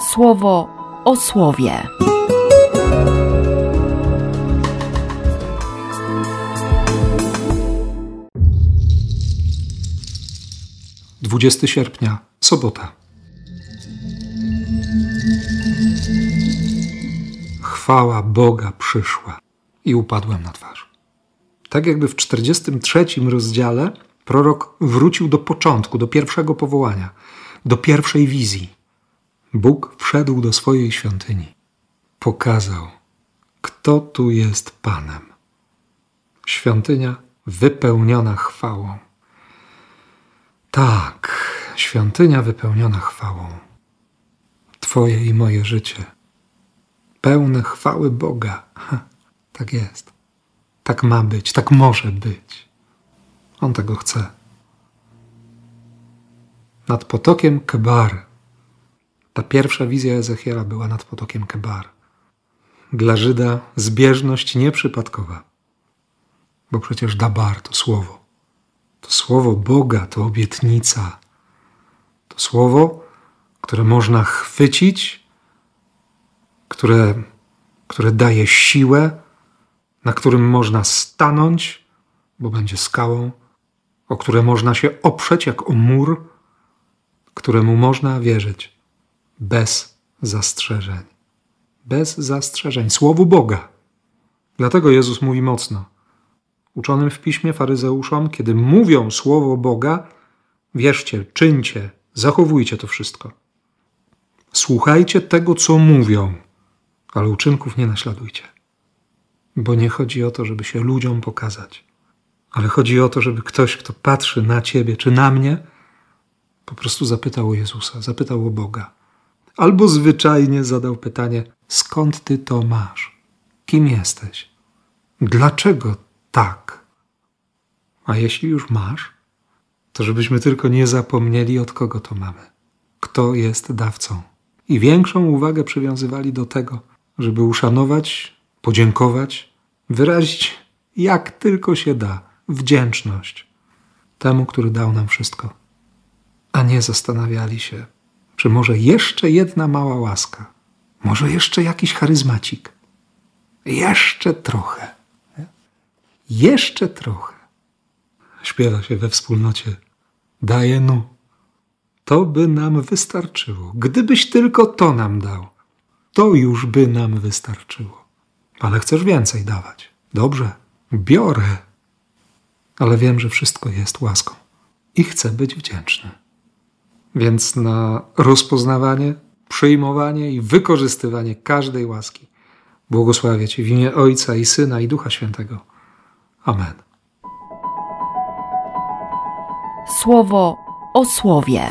słowo o słowie. Dwudziesty sierpnia, sobota. Chwała Boga przyszła i upadłem na twarz. Tak jakby w 43 rozdziale prorok wrócił do początku, do pierwszego powołania, do pierwszej wizji. Bóg wszedł do swojej świątyni. Pokazał, kto tu jest Panem. Świątynia wypełniona chwałą. Tak, świątynia wypełniona chwałą. Twoje i moje życie. Pełne chwały Boga. Ha, tak jest. Tak ma być, tak może być. On tego chce. Nad potokiem Kebar. Ta pierwsza wizja Ezechiela była nad potokiem Kebar. Dla Żyda zbieżność nieprzypadkowa. Bo przecież Dabar to słowo. To słowo Boga, to obietnica. To słowo, które można chwycić, które, które daje siłę, na którym można stanąć, bo będzie skałą, o które można się oprzeć jak o mur, któremu można wierzyć bez zastrzeżeń. Bez zastrzeżeń. Słowu Boga. Dlatego Jezus mówi mocno. Uczonym w piśmie faryzeuszom, kiedy mówią słowo Boga, wierzcie, czyńcie, zachowujcie to wszystko. Słuchajcie tego, co mówią, ale uczynków nie naśladujcie. Bo nie chodzi o to, żeby się ludziom pokazać, ale chodzi o to, żeby ktoś, kto patrzy na ciebie czy na mnie, po prostu zapytał o Jezusa, zapytał o Boga. Albo zwyczajnie zadał pytanie: skąd ty to masz? Kim jesteś? Dlaczego tak? A jeśli już masz, to żebyśmy tylko nie zapomnieli, od kogo to mamy, kto jest dawcą. I większą uwagę przywiązywali do tego, żeby uszanować, podziękować, wyrazić jak tylko się da wdzięczność temu, który dał nam wszystko. A nie zastanawiali się, czy może jeszcze jedna mała łaska, może jeszcze jakiś charyzmacik, jeszcze trochę, jeszcze trochę. Śpiewa się we wspólnocie, daje nu. To by nam wystarczyło. Gdybyś tylko to nam dał, to już by nam wystarczyło. Ale chcesz więcej dawać. Dobrze, biorę. Ale wiem, że wszystko jest łaską i chcę być wdzięczny. Więc na rozpoznawanie, przyjmowanie i wykorzystywanie każdej łaski błogosławię Cię w imię Ojca i Syna i Ducha Świętego. Amen. Słowo o słowie.